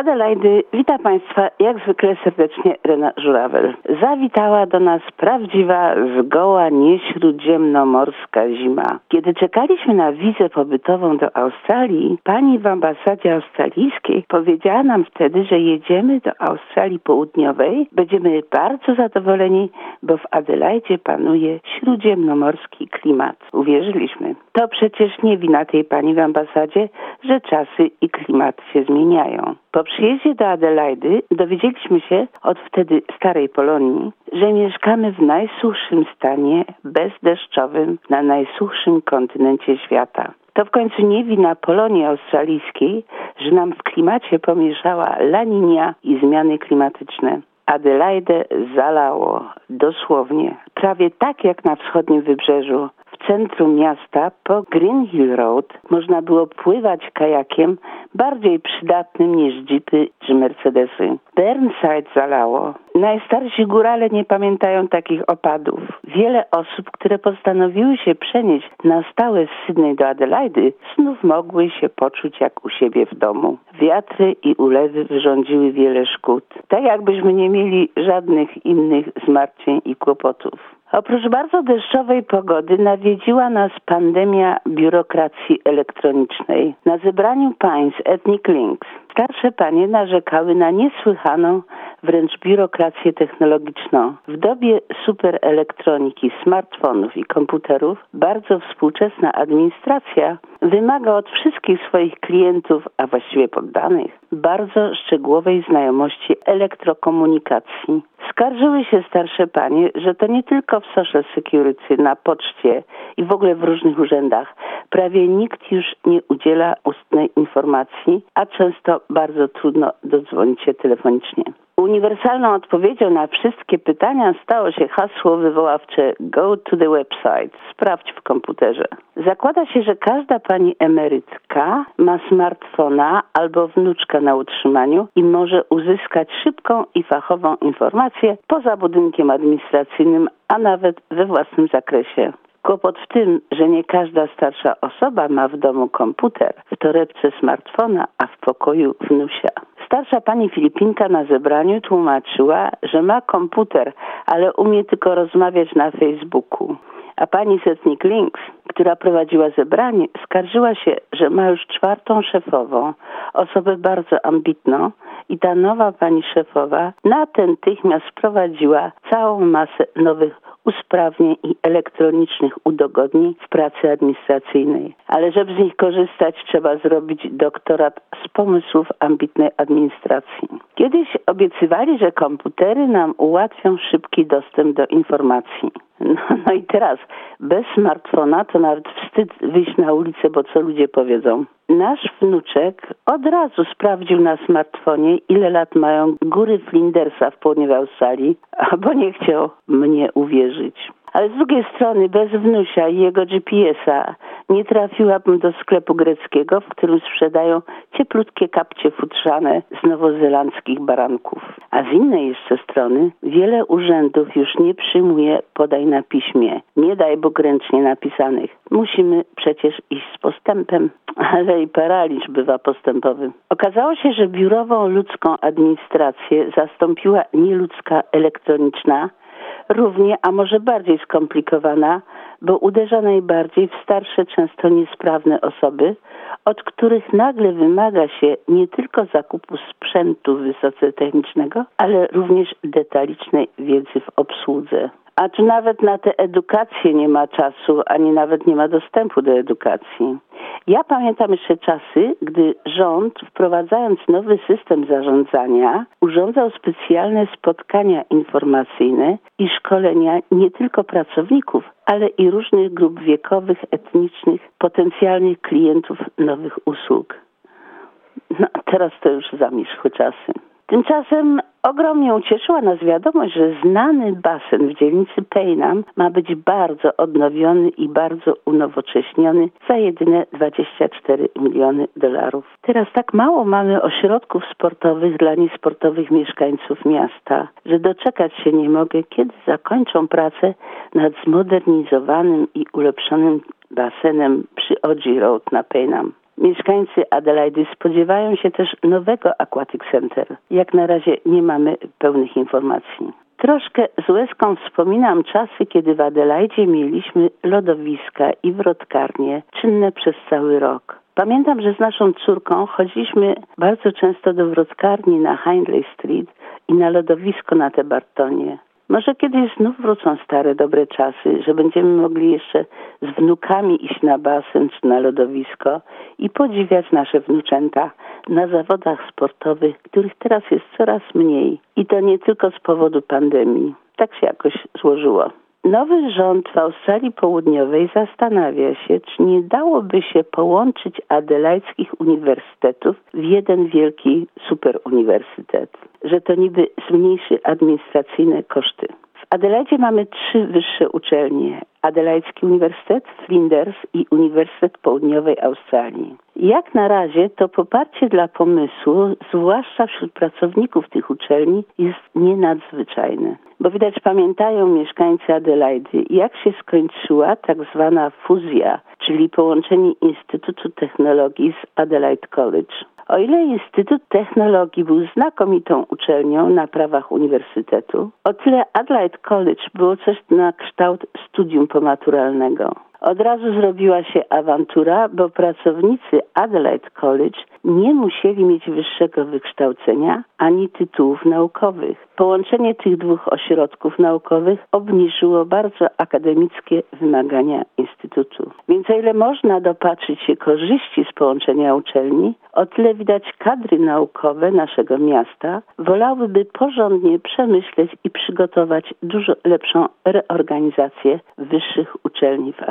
Adelaidy wita Państwa jak zwykle serdecznie Rena Żurawel. Zawitała do nas prawdziwa, zgoła nieśródziemnomorska zima. Kiedy czekaliśmy na wizę pobytową do Australii, pani w ambasadzie australijskiej powiedziała nam wtedy, że jedziemy do Australii Południowej. Będziemy bardzo zadowoleni, bo w Adelaidzie panuje śródziemnomorski klimat. Uwierzyliśmy. To przecież nie wina tej pani w ambasadzie, że czasy i klimat się zmieniają. Po przyjeździe do Adelaidy dowiedzieliśmy się od wtedy starej Polonii, że mieszkamy w najsuchszym stanie bezdeszczowym na najsuchszym kontynencie świata. To w końcu nie wina Polonii australijskiej, że nam w klimacie pomieszała laninia i zmiany klimatyczne. Adelaidę zalało dosłownie, prawie tak jak na wschodnim wybrzeżu. W centrum miasta po Green Hill Road można było pływać kajakiem bardziej przydatnym niż jeepy czy mercedesy. Burnside zalało. Najstarsi górale nie pamiętają takich opadów. Wiele osób, które postanowiły się przenieść na stałe z Sydney do Adelaidy, znów mogły się poczuć jak u siebie w domu. Wiatry i ulewy wyrządziły wiele szkód. Tak jakbyśmy nie mieli żadnych innych zmartwień i kłopotów. Oprócz bardzo deszczowej pogody nawiedziła nas pandemia biurokracji elektronicznej. Na zebraniu państw Ethnic Links starsze panie narzekały na niesłychaną wręcz biurokrację technologiczną. W dobie superelektroniki, smartfonów i komputerów bardzo współczesna administracja wymaga od wszystkich swoich klientów, a właściwie poddanych, bardzo szczegółowej znajomości elektrokomunikacji. Skarżyły się starsze panie, że to nie tylko w Social Security, na poczcie i w ogóle w różnych urzędach prawie nikt już nie udziela ustnej informacji, a często bardzo trudno dodzwonić się telefonicznie. Uniwersalną odpowiedzią na wszystkie pytania stało się hasło wywoławcze Go to the website, sprawdź w komputerze. Zakłada się, że każda pani emerytka ma smartfona albo wnuczka na utrzymaniu i może uzyskać szybką i fachową informację poza budynkiem administracyjnym, a nawet we własnym zakresie. Kłopot w tym, że nie każda starsza osoba ma w domu komputer, w torebce smartfona, a w pokoju wnusia. Starsza pani Filipinka na zebraniu tłumaczyła, że ma komputer, ale umie tylko rozmawiać na Facebooku. A pani Setnik Links, która prowadziła zebranie, skarżyła się, że ma już czwartą szefową, osobę bardzo ambitną, i ta nowa pani szefowa natychmiast wprowadziła całą masę nowych usprawnień i elektronicznych udogodnień w pracy administracyjnej. Ale żeby z nich korzystać, trzeba zrobić doktorat z pomysłów ambitnej administracji. Kiedyś obiecywali, że komputery nam ułatwią szybki dostęp do informacji. No, no i teraz bez smartfona to nawet wstyd wyjść na ulicę, bo co ludzie powiedzą. Nasz wnuczek od razu sprawdził na smartfonie, ile lat mają góry Flindersa w południowej Australii, albo nie chciał mnie uwierzyć. Ale z drugiej strony bez wnusia i jego GPS-a nie trafiłabym do sklepu greckiego, w którym sprzedają cieplutkie kapcie futrzane z nowozelandzkich baranków. A z innej jeszcze strony wiele urzędów już nie przyjmuje podaj na piśmie, nie daj Bóg ręcznie napisanych. Musimy przecież iść z postępem, ale i paraliż bywa postępowy. Okazało się, że biurową ludzką administrację zastąpiła nieludzka elektroniczna, równie, a może bardziej skomplikowana, bo uderza najbardziej w starsze, często niesprawne osoby, od których nagle wymaga się nie tylko zakupu sprzętu wysoce technicznego, ale również detalicznej wiedzy w obsłudze. A tu nawet na tę edukację nie ma czasu, ani nawet nie ma dostępu do edukacji. Ja pamiętam jeszcze czasy, gdy rząd, wprowadzając nowy system zarządzania, urządzał specjalne spotkania informacyjne i szkolenia nie tylko pracowników, ale i różnych grup wiekowych, etnicznych, potencjalnych klientów nowych usług. No, teraz to już zamierzchły czasy. Tymczasem ogromnie ucieszyła nas wiadomość, że znany basen w dzielnicy Pejnam ma być bardzo odnowiony i bardzo unowocześniony za jedyne 24 miliony dolarów. Teraz tak mało mamy ośrodków sportowych dla niesportowych mieszkańców miasta, że doczekać się nie mogę, kiedy zakończą pracę nad zmodernizowanym i ulepszonym basenem przy Odzi Road na Paynham. Mieszkańcy Adelaidy spodziewają się też nowego Aquatic Center. Jak na razie nie mamy pełnych informacji. Troszkę z łezką wspominam czasy, kiedy w Adelaidzie mieliśmy lodowiska i wrotkarnie czynne przez cały rok. Pamiętam, że z naszą córką chodziliśmy bardzo często do wrotkarni na Hindley Street i na lodowisko na te Bartonie. Może kiedyś znów wrócą stare, dobre czasy, że będziemy mogli jeszcze z wnukami iść na basen czy na lodowisko i podziwiać nasze wnuczęta na zawodach sportowych, których teraz jest coraz mniej. I to nie tylko z powodu pandemii. Tak się jakoś złożyło. Nowy rząd w Australii Południowej zastanawia się, czy nie dałoby się połączyć adelaickich uniwersytetów w jeden wielki superuniwersytet, że to niby zmniejszy administracyjne koszty. W Adelaidzie mamy trzy wyższe uczelnie: Adelaidzki Uniwersytet, Flinders i Uniwersytet Południowej Australii. Jak na razie to poparcie dla pomysłu, zwłaszcza wśród pracowników tych uczelni, jest nienadzwyczajne. Bo widać pamiętają mieszkańcy Adelaidy, jak się skończyła tak zwana fuzja, czyli połączenie Instytutu Technologii z Adelaide College. O ile Instytut Technologii był znakomitą uczelnią na prawach uniwersytetu, o tyle Adelaide College było coś na kształt studium pomaturalnego. Od razu zrobiła się awantura, bo pracownicy Adelaide College nie musieli mieć wyższego wykształcenia ani tytułów naukowych. Połączenie tych dwóch ośrodków naukowych obniżyło bardzo akademickie wymagania Instytutu. Więc o ile można dopatrzyć się korzyści z połączenia uczelni, o tyle widać kadry naukowe naszego miasta wolałyby porządnie przemyśleć i przygotować dużo lepszą reorganizację wyższych uczelni w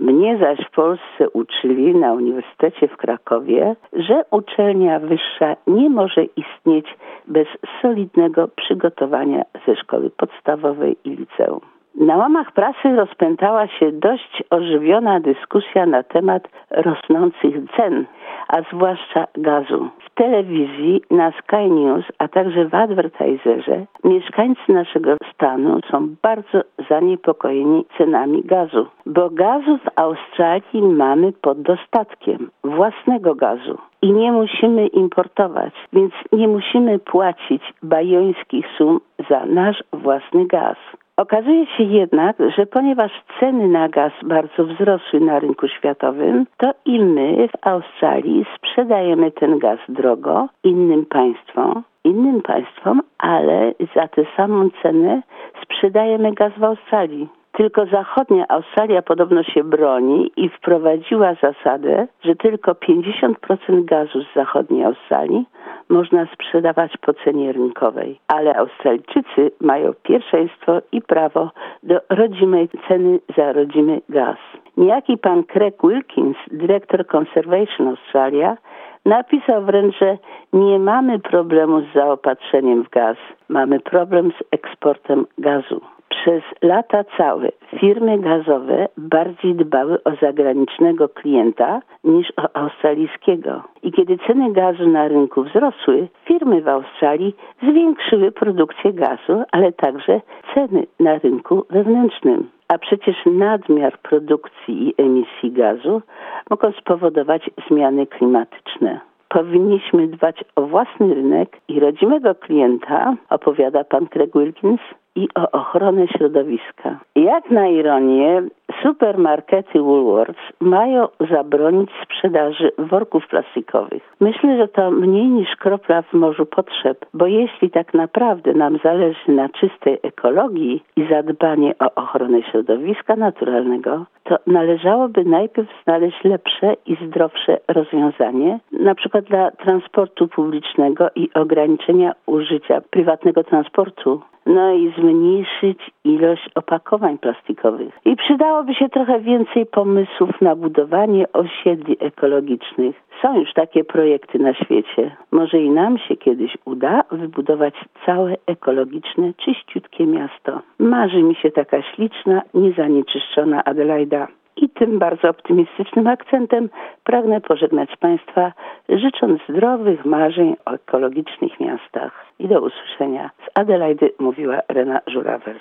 Mnie zaś w Polsce uczyli na Uniwersytecie w Krakowie, że uczelnia wyższa nie może istnieć bez solidnego przygotowania ze szkoły podstawowej i liceum. Na łamach prasy rozpętała się dość ożywiona dyskusja na temat rosnących cen, a zwłaszcza gazu. W telewizji, na Sky News, a także w advertiserze mieszkańcy naszego stanu są bardzo zaniepokojeni cenami gazu, bo gazu w Australii mamy pod dostatkiem własnego gazu i nie musimy importować, więc nie musimy płacić bajońskich sum za nasz własny gaz. Okazuje się jednak, że ponieważ ceny na gaz bardzo wzrosły na rynku światowym, to i my w Australii sprzedajemy ten gaz drogo innym państwom, innym państwom, ale za tę samą cenę sprzedajemy gaz w Australii. Tylko zachodnia Australia podobno się broni i wprowadziła zasadę, że tylko 50% gazu z zachodniej Australii można sprzedawać po cenie rynkowej, ale Australijczycy mają pierwszeństwo i prawo do rodzimej ceny za rodzimy gaz. Niejaki pan Craig Wilkins, dyrektor Conservation Australia, napisał wręcz, że nie mamy problemu z zaopatrzeniem w gaz, mamy problem z eksportem gazu. Przez lata całe firmy gazowe bardziej dbały o zagranicznego klienta niż o australijskiego. I kiedy ceny gazu na rynku wzrosły, firmy w Australii zwiększyły produkcję gazu, ale także ceny na rynku wewnętrznym. A przecież nadmiar produkcji i emisji gazu mogą spowodować zmiany klimatyczne powinniśmy dbać o własny rynek i rodzimego klienta, opowiada pan Craig Wilkins, i o ochronę środowiska. Jak na ironię, supermarkety Woolworths mają zabronić sprzedaży worków plastikowych. Myślę, że to mniej niż kropla w morzu potrzeb, bo jeśli tak naprawdę nam zależy na czystej ekologii i zadbanie o ochronę środowiska naturalnego, to należałoby najpierw znaleźć lepsze i zdrowsze rozwiązanie, na przykład dla transportu publicznego i ograniczenia użycia prywatnego transportu no i zmniejszyć ilość opakowań plastikowych. I przydałoby się trochę więcej pomysłów na budowanie osiedli ekologicznych. Są już takie projekty na świecie. Może i nam się kiedyś uda wybudować całe ekologiczne, czyściutkie miasto. Marzy mi się taka śliczna, niezanieczyszczona Adelaida. I tym bardzo optymistycznym akcentem pragnę pożegnać Państwa, życząc zdrowych marzeń o ekologicznych miastach. I do usłyszenia. Z Adelaidy mówiła Rena Żurawel.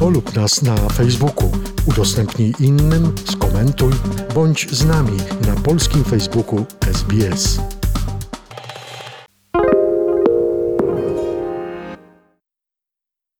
Polub nas na Facebooku, udostępnij innym, skomentuj, bądź z nami na polskim Facebooku SBS.